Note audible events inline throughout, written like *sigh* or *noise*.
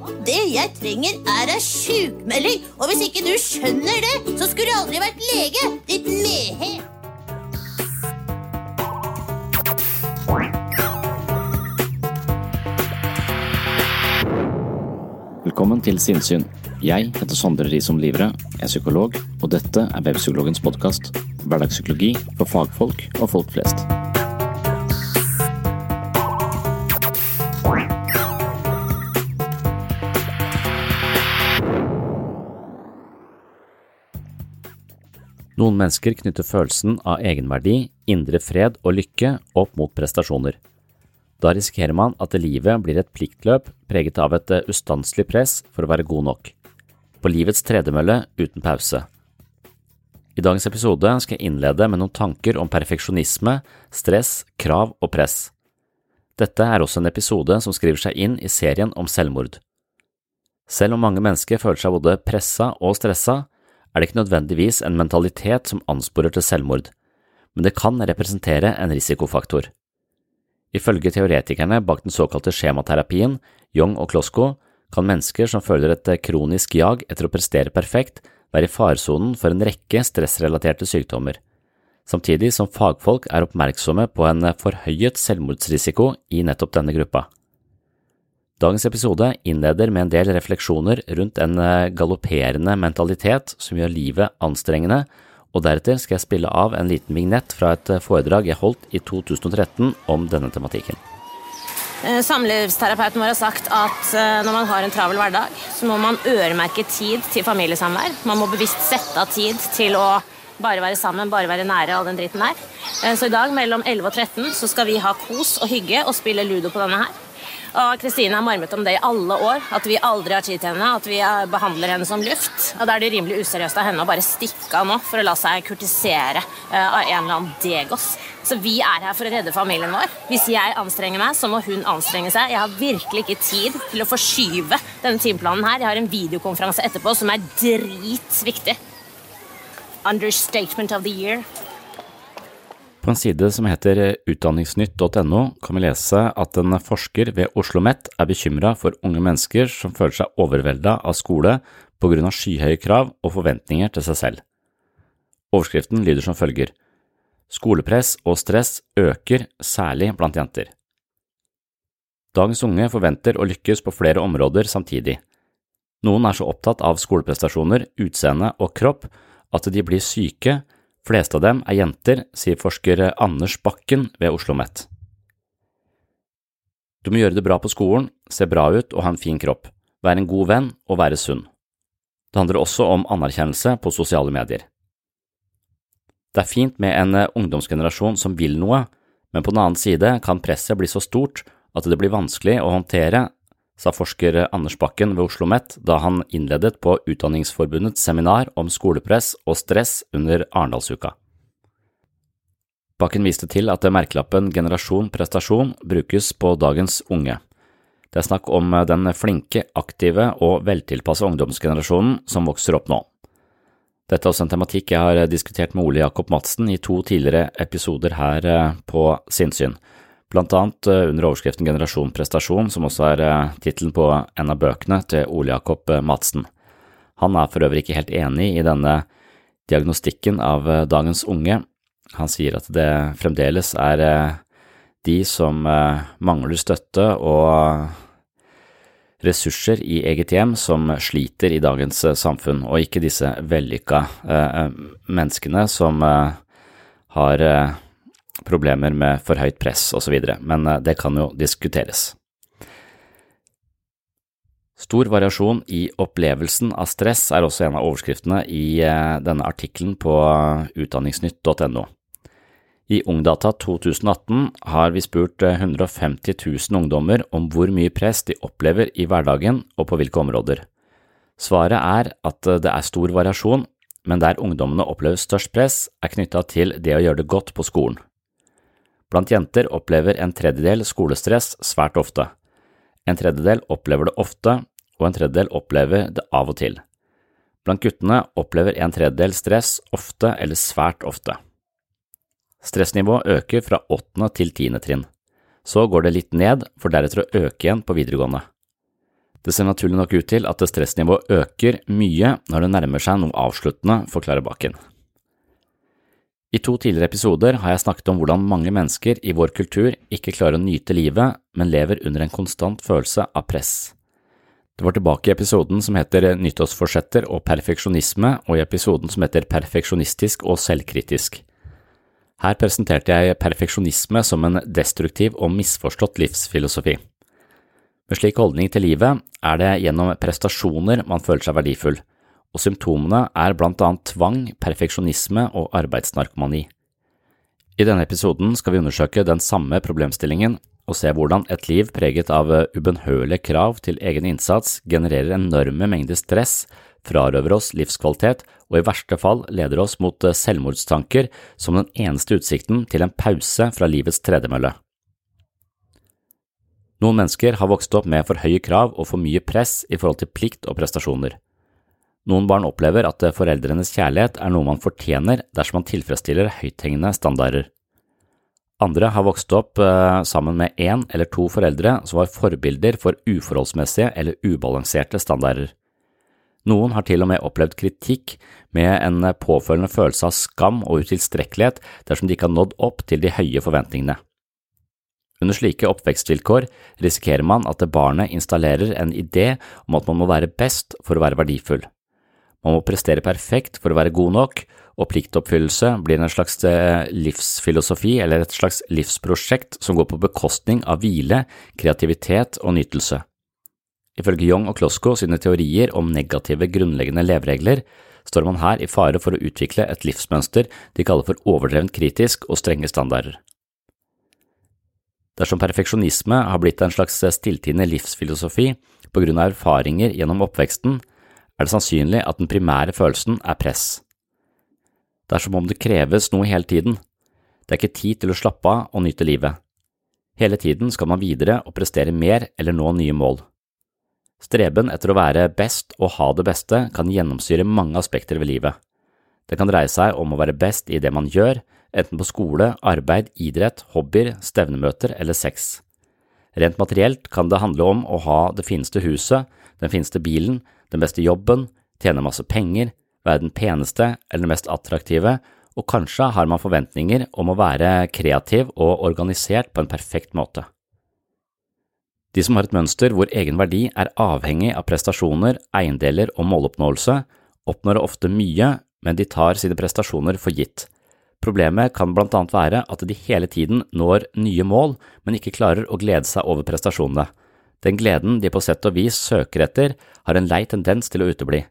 Det jeg trenger er ei sjukmelding, og hvis ikke du skjønner det, så skulle jeg aldri vært lege, ditt mehe. Velkommen til Sinnsyn. Jeg heter Sondre Risom Livre, er psykolog, og dette er Webpsykologens podkast. Hverdagspsykologi for fagfolk og folk flest. Noen mennesker knytter følelsen av egenverdi, indre fred og lykke opp mot prestasjoner. Da risikerer man at livet blir et pliktløp preget av et eh, ustanselig press for å være god nok. På livets tredemølle uten pause. I dagens episode skal jeg innlede med noen tanker om perfeksjonisme, stress, krav og press. Dette er også en episode som skriver seg inn i serien om selvmord. Selv om mange mennesker føler seg både pressa og stressa, er det ikke nødvendigvis en mentalitet som ansporer til selvmord, men det kan representere en risikofaktor. Ifølge teoretikerne bak den såkalte skjematerapien, Young og Klosko, kan mennesker som føler et kronisk jag etter å prestere perfekt, være i faresonen for en rekke stressrelaterte sykdommer, samtidig som fagfolk er oppmerksomme på en forhøyet selvmordsrisiko i nettopp denne gruppa. Dagens episode innleder med en del refleksjoner rundt en galopperende mentalitet som gjør livet anstrengende, og deretter skal jeg spille av en liten vignett fra et foredrag jeg holdt i 2013 om denne tematikken. Eh, Samlivsterapeuten vår har sagt at eh, når man har en travel hverdag, så må man øremerke tid til familiesamvær. Man må bevisst sette av tid til å bare være sammen, bare være nære, all den dritten der. Eh, Så i dag mellom 11 og 13 så skal vi ha kos og hygge og spille ludo på denne her. Og Kristine har marmet om det i alle år, at vi aldri har tid til henne, at vi eh, behandler henne som luft. Og da er det rimelig useriøst av henne å bare stikke av nå for å la seg kurtisere eh, av en eller annen degos. Så vi er her for å redde familien vår. Hvis jeg anstrenger meg, så må hun anstrenge seg. Jeg har virkelig ikke tid til å forskyve denne timeplanen her. Jeg har en videokonferanse etterpå som er dritviktig. Understatement of the year. På en side som heter utdanningsnytt.no kan vi lese at en forsker ved Oslo OsloMet er bekymra for unge mennesker som føler seg overvelda av skole på grunn av skyhøye krav og forventninger til seg selv. Overskriften lyder som følger Skolepress og stress øker, særlig blant jenter. Dagens unge forventer å lykkes på flere områder samtidig. Noen er så opptatt av skoleprestasjoner, utseende og kropp at de blir syke Fleste av dem er jenter, sier forsker Anders Bakken ved Oslo OsloMet. Du må gjøre det bra på skolen, se bra ut og ha en fin kropp, være en god venn og være sunn. Det handler også om anerkjennelse på sosiale medier. Det er fint med en ungdomsgenerasjon som vil noe, men på den annen side kan presset bli så stort at det blir vanskelig å håndtere, sa forsker Anders Bakken ved Oslo OsloMet da han innledet på Utdanningsforbundets seminar om skolepress og stress under Arendalsuka. Bakken viste til at merkelappen Generasjon prestasjon brukes på dagens unge. Det er snakk om den flinke, aktive og veltilpasse ungdomsgenerasjonen som vokser opp nå. Dette er også en tematikk jeg har diskutert med Ole Jakob Madsen i to tidligere episoder her eh, på Sinnsyn blant annet eh, under overskriften Generasjon prestasjon, som også er eh, tittelen på en av bøkene til Ole Jakob eh, Madsen. Han er for øvrig ikke helt enig i denne diagnostikken av dagens unge. Han sier at det fremdeles er de som mangler støtte og ressurser i eget hjem som sliter i dagens samfunn, og ikke disse vellykka menneskene som har problemer med for høyt press osv., men eh, det kan jo diskuteres. Stor variasjon i opplevelsen av stress er også en av overskriftene i eh, denne artikkelen på utdanningsnytt.no. I Ungdata 2018 har vi spurt 150 eh, 000 ungdommer om hvor mye press de opplever i hverdagen og på hvilke områder. Svaret er at det er stor variasjon, men der ungdommene opplever størst press, er knytta til det å gjøre det godt på skolen. Blant jenter opplever en tredjedel skolestress svært ofte. En tredjedel opplever det ofte, og en tredjedel opplever det av og til. Blant guttene opplever en tredjedel stress ofte eller svært ofte. Stressnivået øker fra åttende til tiende trinn. Så går det litt ned, for deretter å øke igjen på videregående. Det ser naturlig nok ut til at stressnivået øker mye når det nærmer seg noe avsluttende, forklarer Bakken. I to tidligere episoder har jeg snakket om hvordan mange mennesker i vår kultur ikke klarer å nyte livet, men lever under en konstant følelse av press. Det var tilbake i episoden som heter Nyttårsforsetter og perfeksjonisme, og i episoden som heter Perfeksjonistisk og selvkritisk. Her presenterte jeg perfeksjonisme som en destruktiv og misforstått livsfilosofi. Med slik holdning til livet er det gjennom prestasjoner man føler seg verdifull, og symptomene er blant annet tvang, perfeksjonisme og arbeidsnarkomani. I denne episoden skal vi undersøke den samme problemstillingen og se hvordan et liv preget av ubønnhørlige krav til egen innsats genererer enorme mengder stress, frarøver oss livskvalitet og i verste fall leder oss mot selvmordstanker som den eneste utsikten til en pause fra livets tredemølle. Noen mennesker har vokst opp med for høye krav og for mye press i forhold til plikt og prestasjoner. Noen barn opplever at foreldrenes kjærlighet er noe man fortjener dersom man tilfredsstiller høythengende standarder. Andre har vokst opp eh, sammen med én eller to foreldre som var forbilder for uforholdsmessige eller ubalanserte standarder. Noen har til og med opplevd kritikk med en påfølgende følelse av skam og utilstrekkelighet dersom de ikke har nådd opp til de høye forventningene. Under slike oppvekstvilkår risikerer man at barnet installerer en idé om at man må være best for å være verdifull. Man må prestere perfekt for å være god nok, og pliktoppfyllelse blir en slags eh, livsfilosofi eller et slags livsprosjekt som går på bekostning av hvile, kreativitet og nytelse. Ifølge Young og Klosko sine teorier om negative grunnleggende leveregler står man her i fare for å utvikle et livsmønster de kaller for overdrevent kritisk og strenge standarder. Dersom perfeksjonisme har blitt en slags stilltiende livsfilosofi på grunn av erfaringer gjennom oppveksten, er det sannsynlig at den primære følelsen er press. Det er som om det kreves noe hele tiden. Det er ikke tid til å slappe av og nyte livet. Hele tiden skal man videre og prestere mer eller nå nye mål. Streben etter å være best og ha det beste kan gjennomsyre mange aspekter ved livet. Det kan dreie seg om å være best i det man gjør, enten på skole, arbeid, idrett, hobbyer, stevnemøter eller sex. Rent materielt kan det handle om å ha det fineste huset, den fineste bilen, den beste jobben, tjene masse penger, være den peneste eller den mest attraktive, og kanskje har man forventninger om å være kreativ og organisert på en perfekt måte. De som har et mønster hvor egen verdi er avhengig av prestasjoner, eiendeler og måloppnåelse, oppnår ofte mye, men de tar sine prestasjoner for gitt. Problemet kan blant annet være at de hele tiden når nye mål, men ikke klarer å glede seg over prestasjonene. Den gleden de på sett og vis søker etter, har en lei tendens til å utebli.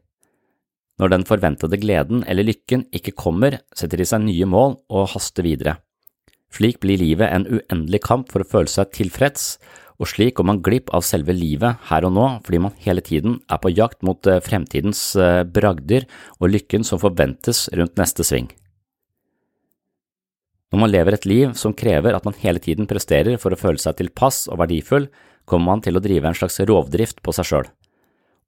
Når den forventede gleden eller lykken ikke kommer, setter de seg nye mål og haster videre. Slik blir livet en uendelig kamp for å føle seg tilfreds, og slik går man glipp av selve livet her og nå fordi man hele tiden er på jakt mot eh, fremtidens eh, bragder og lykken som forventes rundt neste sving. Når man lever et liv som krever at man hele tiden presterer for å føle seg tilpass og verdifull, kommer man til å drive en slags rovdrift på seg sjøl.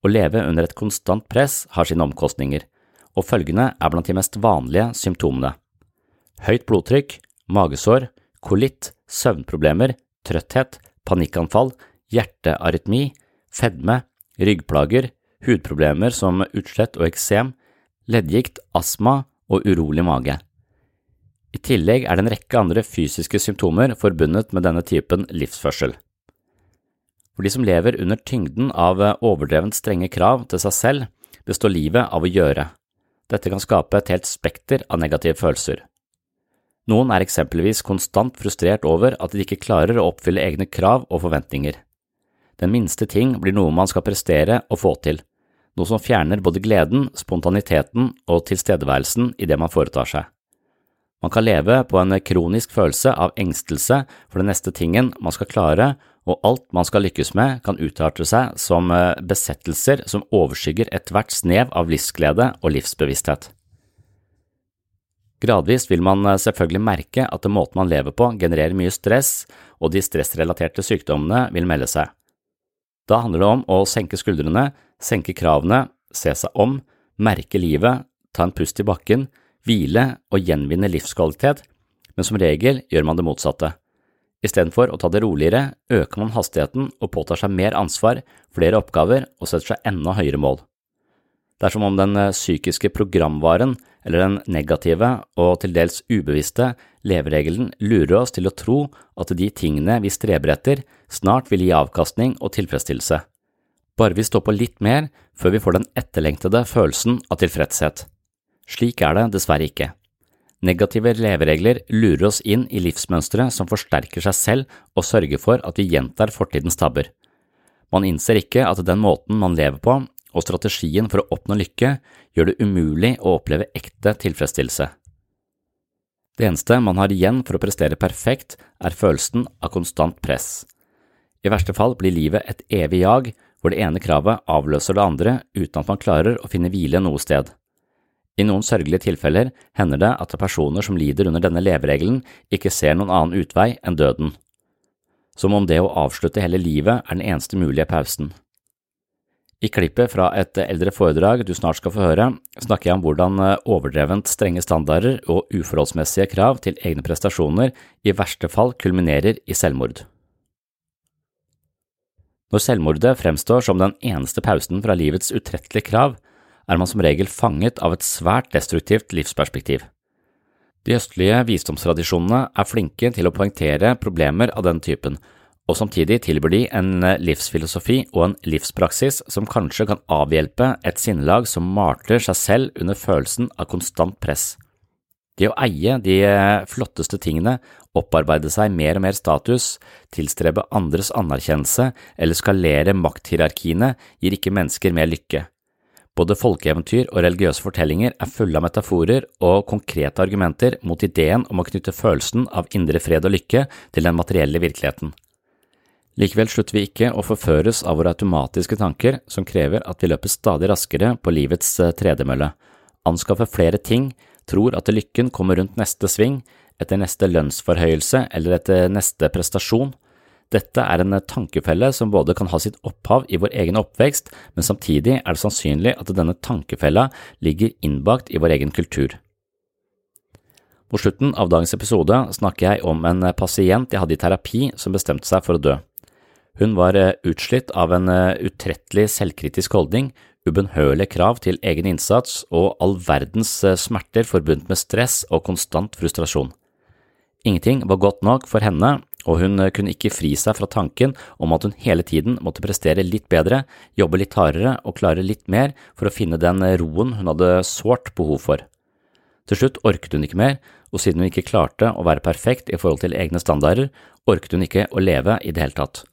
Å leve under et konstant press har sine omkostninger, og følgende er blant de mest vanlige symptomene. Høyt blodtrykk, magesår, kolitt, søvnproblemer, trøtthet, panikkanfall, hjertearytmi, fedme, ryggplager, hudproblemer som utslett og eksem, leddgikt, astma og urolig mage. I tillegg er det en rekke andre fysiske symptomer forbundet med denne typen livsførsel. For de som lever under tyngden av overdrevent strenge krav til seg selv, består livet av å gjøre. Dette kan skape et helt spekter av negative følelser. Noen er eksempelvis konstant frustrert over at de ikke klarer å oppfylle egne krav og forventninger. Den minste ting blir noe man skal prestere og få til, noe som fjerner både gleden, spontaniteten og tilstedeværelsen i det man foretar seg. Man kan leve på en kronisk følelse av engstelse for den neste tingen man skal klare, og alt man skal lykkes med kan utarte seg som eh, besettelser som overskygger ethvert snev av livsglede og livsbevissthet. Gradvis vil man eh, selvfølgelig merke at den måten man lever på genererer mye stress, og de stressrelaterte sykdommene vil melde seg. Da handler det om å senke skuldrene, senke kravene, se seg om, merke livet, ta en pust i bakken, hvile og gjenvinne livskvalitet, men som regel gjør man det motsatte. Istedenfor å ta det roligere, øker man hastigheten og påtar seg mer ansvar, flere oppgaver og setter seg enda høyere mål. Det er som om den eh, psykiske programvaren, eller den negative og til dels ubevisste leveregelen lurer oss til å tro at de tingene vi streber etter, snart vil gi avkastning og tilfredsstillelse. Bare vi står på litt mer før vi får den etterlengtede følelsen av tilfredshet. Slik er det dessverre ikke. Negative leveregler lurer oss inn i livsmønstre som forsterker seg selv og sørger for at vi gjentar fortidens tabber. Man innser ikke at den måten man lever på, og strategien for å oppnå lykke gjør det umulig å oppleve ekte tilfredsstillelse. Det eneste man har igjen for å prestere perfekt, er følelsen av konstant press. I verste fall blir livet et evig jag hvor det ene kravet avløser det andre uten at man klarer å finne hvile noe sted. I noen sørgelige tilfeller hender det at personer som lider under denne leveregelen, ikke ser noen annen utvei enn døden. Som om det å avslutte hele livet er den eneste mulige pausen. I klippet fra et eldre foredrag du snart skal få høre, snakker jeg om hvordan eh, overdrevent strenge standarder og uforholdsmessige krav til egne prestasjoner i verste fall kulminerer i selvmord. Når selvmordet fremstår som den eneste pausen fra livets utrettelige krav, er man som regel fanget av et svært destruktivt livsperspektiv. De østlige visdomstradisjonene er flinke til å poengtere problemer av den typen, og samtidig tilbyr de en eh, livsfilosofi og en livspraksis som kanskje kan avhjelpe et sinnelag som marter seg selv under følelsen av konstant press. Det å eie de eh, flotteste tingene, opparbeide seg mer og mer status, tilstrebe andres anerkjennelse eller skalere makthierarkiene gir ikke mennesker mer lykke. Både folkeeventyr og religiøse fortellinger er fulle av metaforer og konkrete argumenter mot ideen om å knytte følelsen av indre fred og lykke til den materielle virkeligheten. Likevel slutter vi ikke å forføres av våre automatiske tanker som krever at vi løper stadig raskere på livets eh, tredemølle, anskaffer flere ting, tror at lykken kommer rundt neste sving, etter neste lønnsforhøyelse eller etter neste prestasjon. Dette er en tankefelle som både kan ha sitt opphav i vår egen oppvekst, men samtidig er det sannsynlig at denne tankefella ligger innbakt i vår egen kultur. På slutten av dagens episode snakker jeg om en pasient jeg hadde i terapi som bestemte seg for å dø. Hun var eh, utslitt av en eh, utrettelig selvkritisk holdning, ubønnhørlige krav til egen innsats og all verdens eh, smerter forbundet med stress og konstant frustrasjon. Ingenting var godt nok for henne, og hun kunne ikke fri seg fra tanken om at hun hele tiden måtte prestere litt bedre, jobbe litt hardere og klare litt mer for å finne den roen hun hadde sårt behov for. Til slutt orket hun ikke mer, og siden hun ikke klarte å være perfekt i forhold til egne standarder, orket hun ikke å leve i det hele tatt.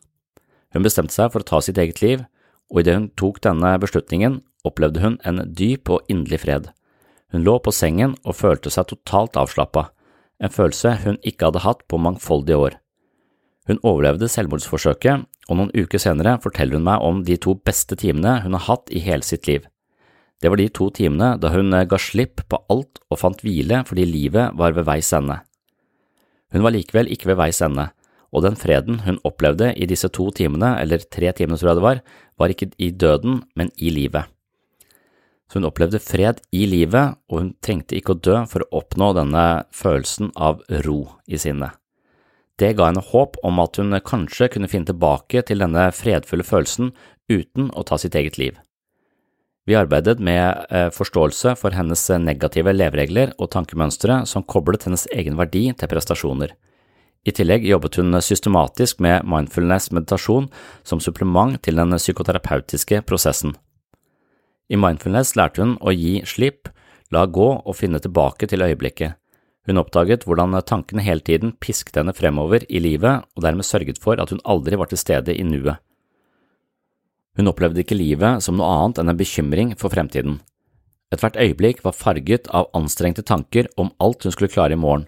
Hun bestemte seg for å ta sitt eget liv, og idet hun tok denne beslutningen, opplevde hun en dyp og inderlig fred. Hun lå på sengen og følte seg totalt avslappa, en følelse hun ikke hadde hatt på mangfoldige år. Hun overlevde selvmordsforsøket, og noen uker senere forteller hun meg om de to beste timene hun har hatt i hele sitt liv. Det var de to timene da hun ga slipp på alt og fant hvile fordi livet var ved veis ende. Hun var likevel ikke ved veis ende, og den freden hun opplevde i disse to timene, eller tre timene tror jeg det var, var ikke i døden, men i livet. Så hun opplevde fred i livet, og hun trengte ikke å dø for å oppnå denne følelsen av ro i sinnet. Det ga henne håp om at hun kanskje kunne finne tilbake til denne fredfulle følelsen uten å ta sitt eget liv. Vi arbeidet med eh, forståelse for hennes negative leveregler og tankemønstre som koblet hennes egen verdi til prestasjoner. I tillegg jobbet hun systematisk med mindfulness-meditasjon som supplement til den psykoterapeutiske prosessen. I mindfulness lærte hun å gi slipp, la gå og finne tilbake til øyeblikket. Hun oppdaget hvordan tankene hele tiden pisket henne fremover i livet og dermed sørget for at hun aldri var til stede i nuet. Hun opplevde ikke livet som noe annet enn en bekymring for fremtiden. Ethvert øyeblikk var farget av anstrengte tanker om alt hun skulle klare i morgen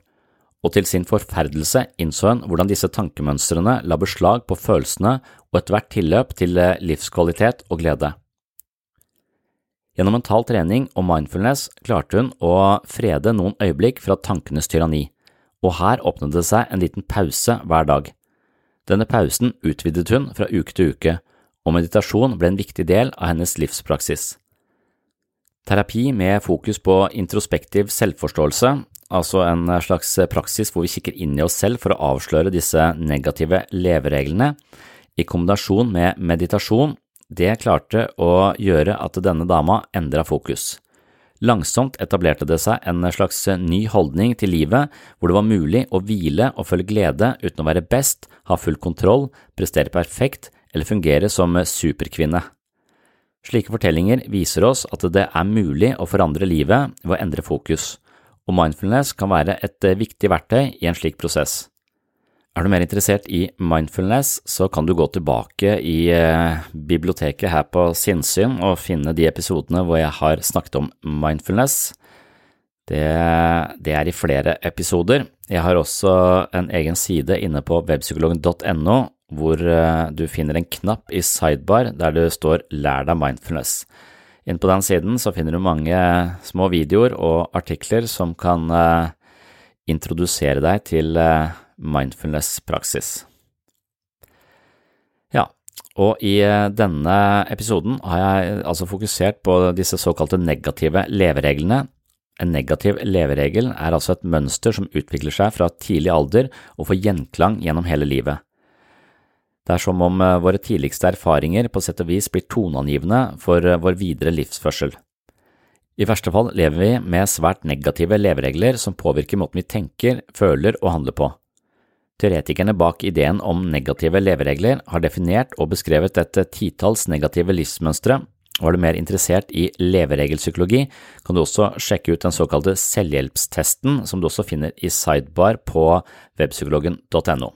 og til sin forferdelse innså hun hvordan disse tankemønstrene la beslag på følelsene og ethvert tilløp til eh, livskvalitet og glede. Gjennom mental trening og mindfulness klarte hun å frede noen øyeblikk fra tankenes tyranni, og her åpnet det seg en liten pause hver dag. Denne pausen utvidet hun fra uke til uke, og meditasjon ble en viktig del av hennes livspraksis. Terapi med fokus på introspektiv selvforståelse altså en slags praksis hvor vi kikker inn i oss selv for å avsløre disse negative levereglene, i kombinasjon med meditasjon, det klarte å gjøre at denne dama endra fokus. Langsomt etablerte det seg en slags ny holdning til livet hvor det var mulig å hvile og føle glede uten å være best, ha full kontroll, prestere perfekt eller fungere som superkvinne. Slike fortellinger viser oss at det er mulig å forandre livet ved å endre fokus og mindfulness kan være et viktig verktøy i en slik prosess. Er du mer interessert i mindfulness, så kan du gå tilbake i eh, biblioteket her på Sinnsyn og finne de episodene hvor jeg har snakket om mindfulness. Det, det er i flere episoder. Jeg har også en egen side inne på webpsykologen.no hvor eh, du finner en knapp i sidebar der det står Lær deg mindfulness. Inn på den siden så finner du mange små videoer og artikler som kan uh, introdusere deg til mindfulness-praksis. Ja, og i uh, denne episoden har jeg altså fokusert på disse såkalte negative levereglene. En negativ leveregel er altså et mønster som utvikler seg fra tidlig alder og får gjenklang gjennom hele livet. Det er som om eh, våre tidligste erfaringer på sett og vis blir toneangivende for eh, vår videre livsførsel. I verste fall lever vi med svært negative leveregler som påvirker måten vi tenker, føler og handler på. Teoretikerne bak ideen om negative leveregler har definert og beskrevet et titalls negative livsmønstre, og er du mer interessert i leveregelpsykologi, kan du også sjekke ut den såkalte selvhjelpstesten som du også finner i sidebar på webpsykologen.no.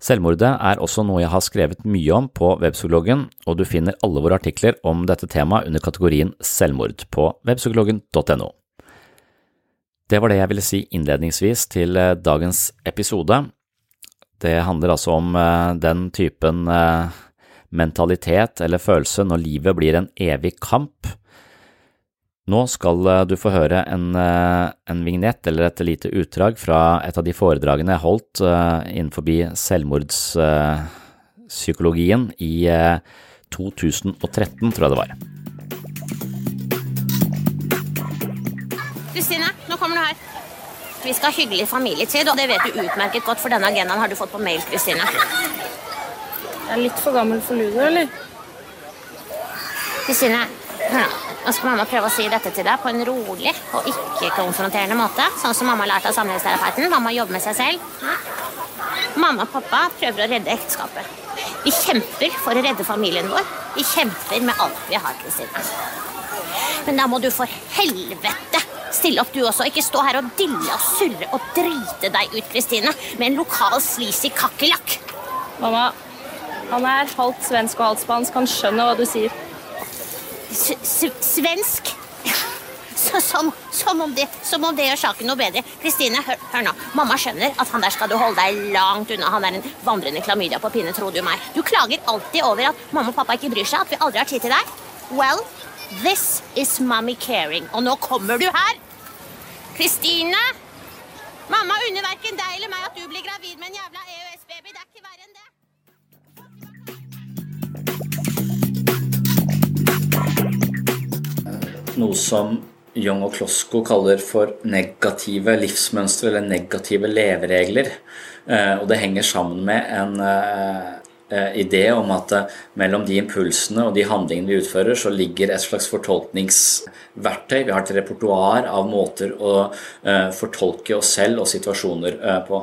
Selvmordet er også noe jeg har skrevet mye om på webpsykologen, og du finner alle våre artikler om dette temaet under kategorien selvmord på webpsykologen.no. Det var det jeg ville si innledningsvis til eh, dagens episode. Det handler altså om eh, den typen eh, mentalitet eller følelse når livet blir en evig kamp. Nå skal du få høre en, en vignett eller et lite utdrag fra et av de foredragene jeg holdt innenfor selvmordspsykologien i 2013, tror jeg det var. Kristine, nå kommer du her. Vi skal ha hyggelig familietid, og det vet du utmerket godt, for denne agendaen har du fått på mail, Kristine. Jeg er litt for gammel for ludo, eller? Kristine, Nå skal mamma prøve å si dette til deg på en rolig og ikke-konfronterende måte, sånn som mamma har lært av samlivsterapeuten. Mamma jobber med seg selv. Mamma og pappa prøver å redde ekteskapet. Vi kjemper for å redde familien vår. Vi kjemper med alt vi har, Kristine. Men da må du for helvete stille opp, du også. Ikke stå her og dille og surre og drite deg ut, Kristine, med en lokal sleazy kakerlakk. Mamma, han er halvt svensk og halvt spansk. Han skjønner hva du sier. Svensk? Som, som, om det, som om det gjør saken noe bedre. Kristine, hør, hør, nå. Mamma skjønner at han der skal du holde deg langt unna. Han er en vandrende klamydia på pinne, tror du meg. Du klager alltid over at mamma og pappa ikke bryr seg, at vi aldri har tid til deg. Well, this is mommy caring. Og nå kommer du her! Kristine! Mamma unner verken deg eller meg at du blir gravid med en jævla EØS-baby. Det er ikke verre enn det. Noe som Young og Klosko kaller for negative livsmønstre eller negative leveregler. Eh, og det henger sammen med en eh, idé om at eh, mellom de impulsene og de handlingene vi utfører, så ligger et slags fortolkningsverktøy. Vi har et repertoar av måter å fortolke oss selv og situasjoner på.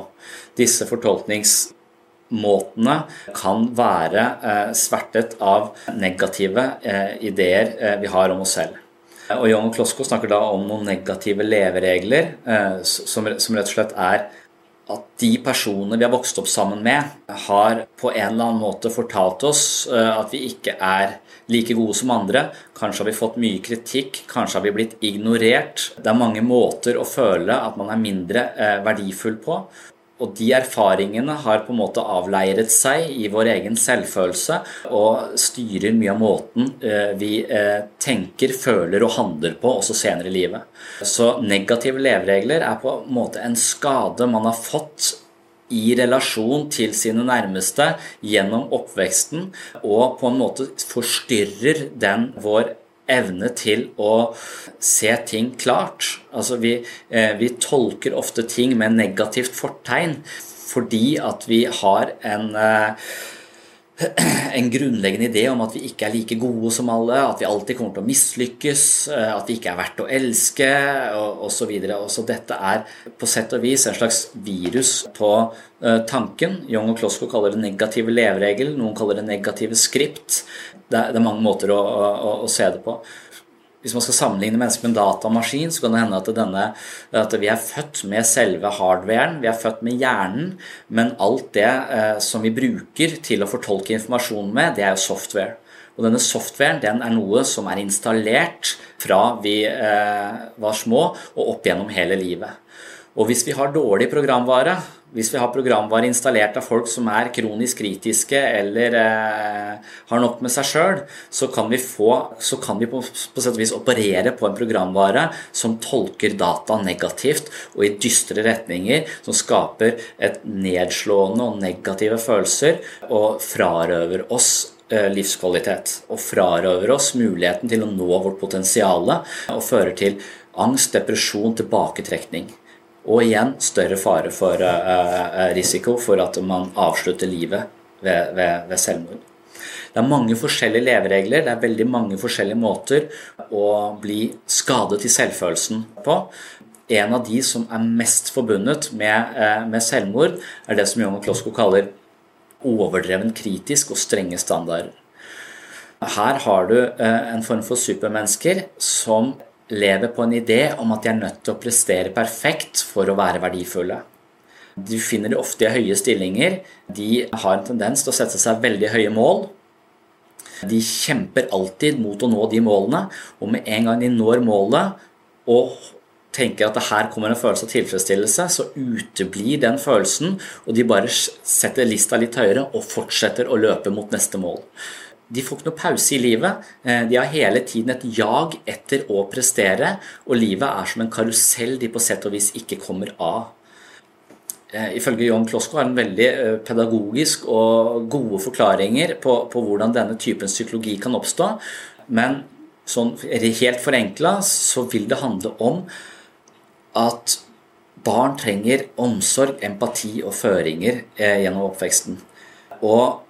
Disse fortolkningsmåtene kan være svertet av negative ideer vi har om oss selv. Og og Klosko snakker da om noen negative leveregler, som, rett og slett er at de personene vi har vokst opp sammen med, har på en eller annen måte fortalt oss at vi ikke er like gode som andre. Kanskje har vi fått mye kritikk, kanskje har vi blitt ignorert. Det er mange måter å føle at man er mindre verdifull på. Og de erfaringene har på en måte avleiret seg i vår egen selvfølelse og styrer mye av måten vi tenker, føler og handler på også senere i livet. Så negative leveregler er på en måte en skade man har fått i relasjon til sine nærmeste gjennom oppveksten, og på en måte forstyrrer den vår evne til å se ting klart. Altså vi, vi, tolker ofte ting med negativt fortegn fordi at vi har en, *clears throat* en grunnleggende idé om at vi ikke er like gode som alle, at vi alltid kommer til å mislykkes, at vi ikke er verdt å elske osv. Så, så dette er på sett og vis en slags virus på tanken. Young og Klosko kaller det negative leveregel, noen kaller det negative skript. Det er mange måter å, å, å, se det på. Hvis man skal sammenligne mennesker med en datamaskin, så kan det hende at, denne, at vi er født med selve hardwaren, vi er født med hjernen, men alt det eh, som vi bruker til å fortolke informasjon med, det er jo software. Og denne softwaren den er noe som er installert fra vi eh, var små og opp gjennom hele livet. Og hvis vi har dårlig programvare, hvis vi har programvare installert av folk som er kronisk kritiske eller eh, har nok med seg sjøl, så kan vi, få, så kan vi på, på sett og vis operere på en programvare som tolker data negativt og i dystre retninger, som skaper et nedslående og negative følelser og frarøver oss eh, livskvalitet. Og frarøver oss muligheten til å nå vårt potensial og fører til angst, depresjon, tilbaketrekning. Og igjen større fare for uh, risiko for at man avslutter livet ved, ved, ved, selvmord. Det er mange forskjellige leveregler, det er veldig mange forskjellige måter å bli skadet i selvfølelsen på. En av de som er mest forbundet med, med selvmord, er det som Young Klosko kaller overdreven kritisk og strenge standarder. Her har du en form for supermennesker som lever på en idé om at de er nødt til å prestere perfekt for å være verdifulle. Du finner de ofte i høye stillinger. De har en tendens til å sette seg veldig høye mål. De kjemper alltid mot å nå de målene, og med en gang de når målet og tenker at det her kommer en følelse av tilfredsstillelse, så uteblir den følelsen, og de bare setter lista litt høyere og fortsetter å løpe mot neste mål. De får ikke noe pause i livet. Eh, de har hele tiden et jag etter å prestere, og livet er som en karusell de på sett og vis ikke kommer av. Eh, ifølge John Klosko har han veldig eh, pedagogisk og gode forklaringer på, på hvordan denne typen psykologi kan oppstå. Men sånn helt forenkla så vil det handle om at barn trenger omsorg, empati og føringer gjennom oppveksten. Og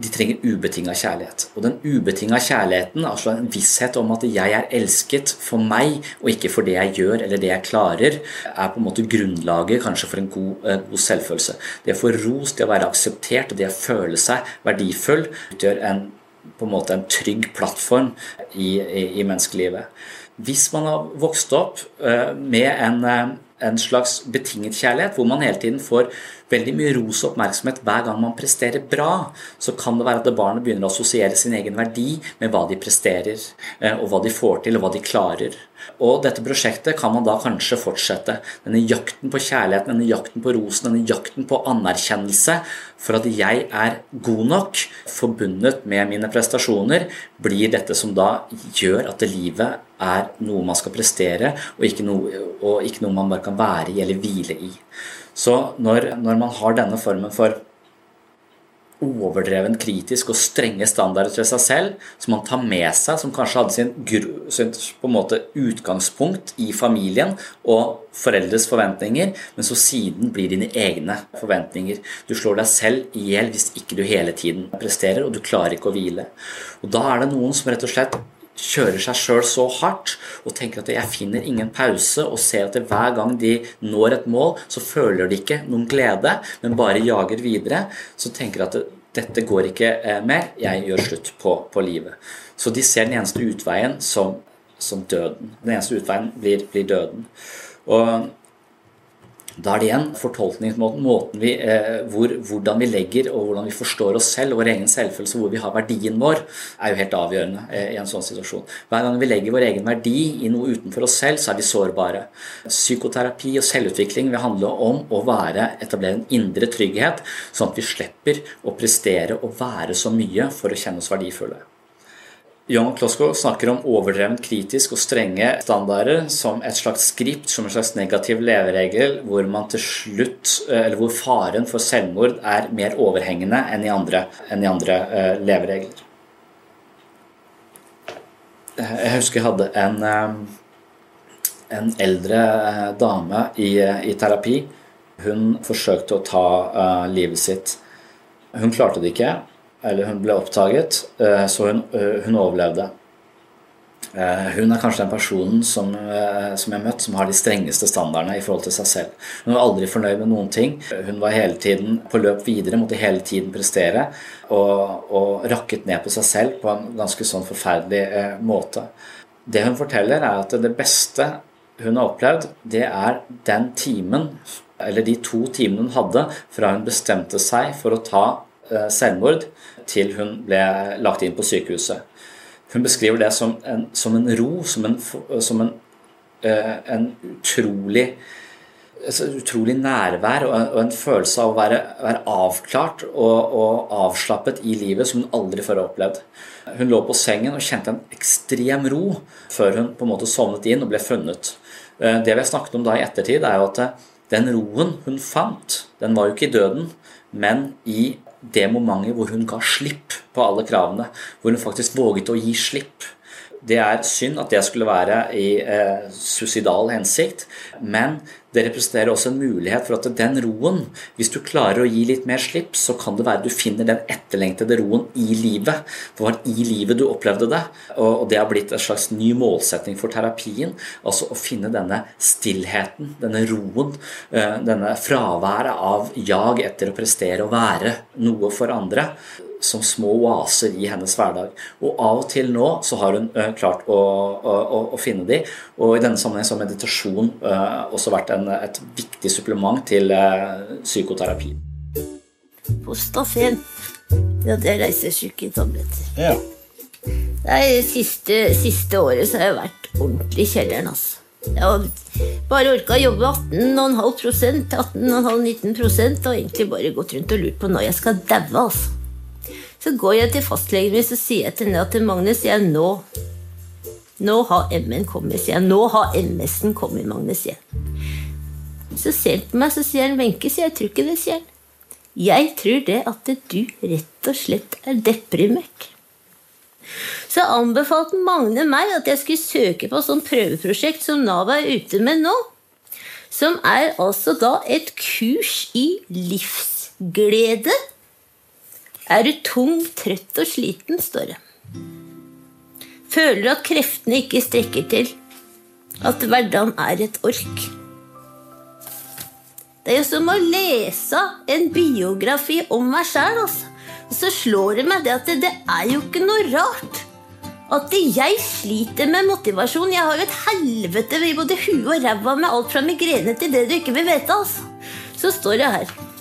de trenger ubetinga kjærlighet. Og den ubetinga kjærligheten, altså en visshet om at jeg er elsket for meg og ikke for det jeg gjør eller det jeg klarer, er på en måte grunnlaget kanskje for en god, eh, god selvfølelse. Det å få ros, det å være akseptert og det å føle seg verdifull utgjør en, på en måte en trygg plattform i, i, i menneskelivet. Hvis man har vokst opp uh, med en uh, en slags betinget kjærlighet, hvor man hele tiden får veldig mye ros og oppmerksomhet hver gang man presterer bra, så kan det være at barnet begynner å assosiere sin egen verdi med hva de presterer, eh, og hva de får til, og hva de klarer. Og dette prosjektet kan man da kanskje fortsette. Denne jakten på kjærligheten, denne jakten på rosen, denne jakten på anerkjennelse for at jeg er god nok, forbundet med mine prestasjoner, blir dette som da gjør at livet er noe man skal prestere, og ikke noe, og ikke noe man bare kan være i eller hvile i. Så når, når man har denne formen for overdreven kritisk og strenge standarder til seg selv, som man tar med seg, som kanskje hadde sin, sin måte utgangspunkt i familien og foreldres forventninger, men så siden blir dine egne forventninger. Du slår deg selv i hjel hvis ikke du hele tiden presterer, og du klarer ikke å hvile. Og Da er det noen som rett og slett kjører seg sjøl så hardt og tenker at jeg finner ingen pause, og ser at hver gang de når et mål, så føler de ikke noen glede, men bare jager videre, så tenker de at dette går ikke eh, mer, jeg gjør slutt på, på livet. Så de ser den eneste utveien som, som døden. Den eneste utveien blir, blir døden. Og da er det igjen fortolkningsmåten, måten vi, eh, hvor, hvordan vi legger og hvordan vi forstår oss selv vår egen selvfølelse, hvor vi har verdien vår, er jo helt avgjørende eh, i en sånn situasjon. Hver gang vi legger vår egen verdi i noe utenfor oss selv, så er vi sårbare. Psykoterapi og selvutvikling vil handle om å være, etablere en indre trygghet, sånn at vi slipper å prestere og være så mye for å kjenne oss verdifulle. John Klosko snakker om overdrevent kritisk og strenge standarder som et slags skript, som en slags negativ leveregel, hvor man til slutt, eh, eller hvor faren for selvmord er mer overhengende enn i andre, enn i andre uh, leveregler. Jeg husker jeg hadde en, uh, en eldre dame i, i, terapi. Hun forsøkte å ta livet sitt. Hun klarte det ikke eller hun ble oppdaget, eh, så hun, eh, hun overlevde. Eh, hun er kanskje den personen som, som, jeg har møtt som har de strengeste standardene i forhold til seg selv. Hun var aldri fornøyd med noen ting. Hun var hele tiden på løp videre, måtte hele tiden prestere. Og, og rakket ned på seg selv på en ganske sånn forferdelig måte. Det hun forteller, er at det beste hun har opplevd, det er den timen, eller de to timene hun hadde fra hun bestemte seg for å ta selvmord til hun ble lagt inn på sykehuset. Hun beskriver det som en, som en ro, som en, som en, eh, en utrolig et utrolig nærvær og en, følelse av å være, være avklart og, og, avslappet i livet som hun aldri før har opplevd. Hun lå på sengen og kjente en ekstrem ro før hun på en måte sovnet inn og ble funnet. Eh, det vi har snakket om da i ettertid, er jo at eh, den roen hun fant, den var jo ikke i døden, men i det momentet hvor hun ga slipp på alle kravene. Hvor hun faktisk våget å gi slipp. Det er synd at det skulle være i eh, suicidal hensikt, men det representerer også en mulighet for at den roen, hvis du klarer å gi litt mer slipp, så kan det være du finner den etterlengtede roen i livet. Det var i livet du opplevde det. Og det har blitt en slags ny målsetting for terapien. Altså å finne denne stillheten, denne roen, eh, denne fraværet av jag etter å prestere og være noe for andre som små oaser i hennes hverdag. Og av og til nå så har hun uh, klart å, å, å, finne de, og i denne sammenheng så har meditasjon uh, også vært en, et viktig supplement til uh, psykoterapi. Postafen. Ja, det er reisesyketabletter. Ja. Det siste, siste året så har jeg vært ordentlig i kjelleren, altså. Jeg har bare orka å jobbe 18,5% 18,5-19% og egentlig bare gått rundt og lurt på når jeg skal daue, altså. Så går jeg til fastlegen min og sier til henne at Magnus, jeg nå Nå har MN kommet, sier jeg. Nå har MS-en kommet, Magnus, sier Så ser han på meg, så sier han Wenche, sier jeg tror ikke det, sier han. Jeg tror det at du rett og slett er deprimert. Så anbefalte Magne meg at jeg skulle søke på sånn prøveprosjekt som Nav er ute med nå. Som er altså da et kurs i livsglede er du tung, trøtt og sliten, står det. Føler at kreftene ikke strekker til. At hverdagen er et ork. Det er jo som å lese en biografi om meg sjæl. Altså. Så slår det meg det at det, det er jo ikke noe rart at jeg sliter med motivasjon. Jeg har jo et helvete i både huet og ræva med alt fra migrene til det du ikke vil vite. altså. Så står det her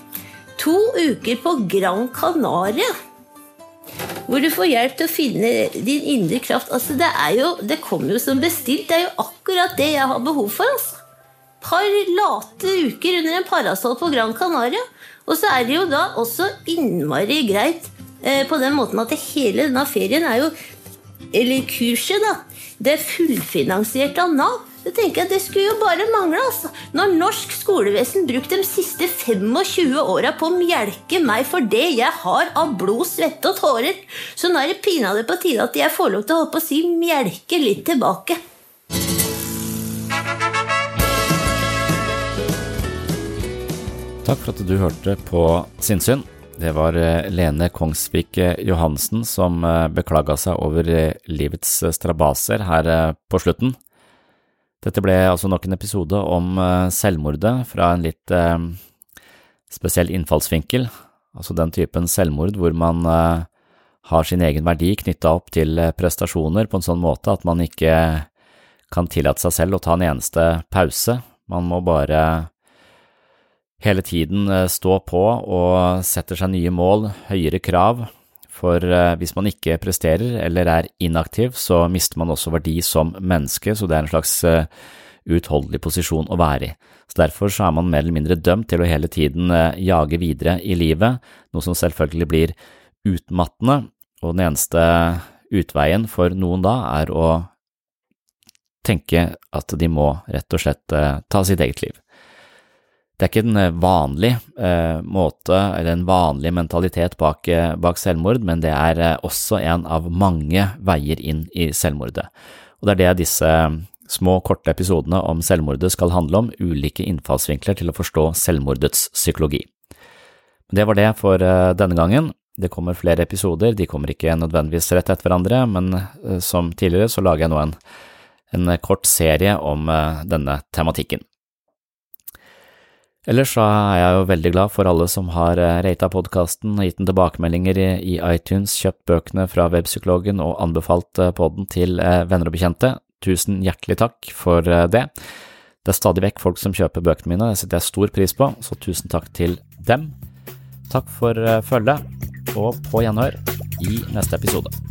to uker på Gran Canaria. Hvor du får hjelp til å finne din indre kraft. Altså, det, jo, det kommer jo som bestilt. Det er jo akkurat det jeg har behov for. altså. Par late uker under en parasoll på Gran Canaria. Og så er det jo da også innmari greit eh, på den måten at hele denne ferien er jo Eller kurset, da. Det er fullfinansiert av Nav. Det tenker jeg, det skulle jo bare mangle. altså. Når norsk skolevesen brukte de siste 25 åra på å mjelke meg for det jeg har av blod, svette og tårer, så nå er det pinadø på tide at jeg får lov til å holde på å si mjelke litt tilbake. Takk for at du hørte på Sinnsyn. Det var eh, Lene Kongsvik Johansen som eh, beklaga seg over eh, livets strabaser her på slutten. Dette ble altså nok en episode om eh, selvmordet fra en litt eh, spesiell innfallsvinkel, altså den typen selvmord hvor man eh, har sin egen verdi knytta opp til eh, prestasjoner på en sånn måte at man ikke kan tillate seg selv å ta en eneste pause, man må bare hele tiden eh, stå på og setter seg nye mål, høyere krav, for eh, hvis man ikke presterer eller er inaktiv, så mister man også verdi som menneske, så det er en slags uutholdelig utholdelig posisjon å være i. Så Derfor så er man mer eller mindre dømt til å hele tiden eh, jage videre i livet, noe som selvfølgelig blir utmattende, og den eneste utveien for noen da er å tenke at de må rett og slett ta sitt eget liv. Det er ikke en eh, vanlig eh, måte eller en vanlig mentalitet bak, eh, bak, selvmord, men det er eh, også en av mange veier inn i selvmordet. Og det er det disse små, korte episodene om selvmordet skal handle om, ulike innfallsvinkler til å forstå selvmordets psykologi. Det var det for denne gangen. Det kommer flere episoder, de kommer ikke nødvendigvis rett etter hverandre, men som tidligere så lager jeg nå en, en kort serie om denne tematikken. Ellers så er jeg jo veldig glad for alle som har eh, rata podkasten og gitt den tilbakemeldinger i, iTunes, kjøpt bøkene fra Webpsykologen og anbefalt eh, podden til eh, venner og bekjente. Tusen hjertelig takk for det. Det er stadig vekk folk som kjøper bøkene mine, det setter jeg stor pris på, så tusen takk til dem. Takk for følget, og på gjenhør i neste episode.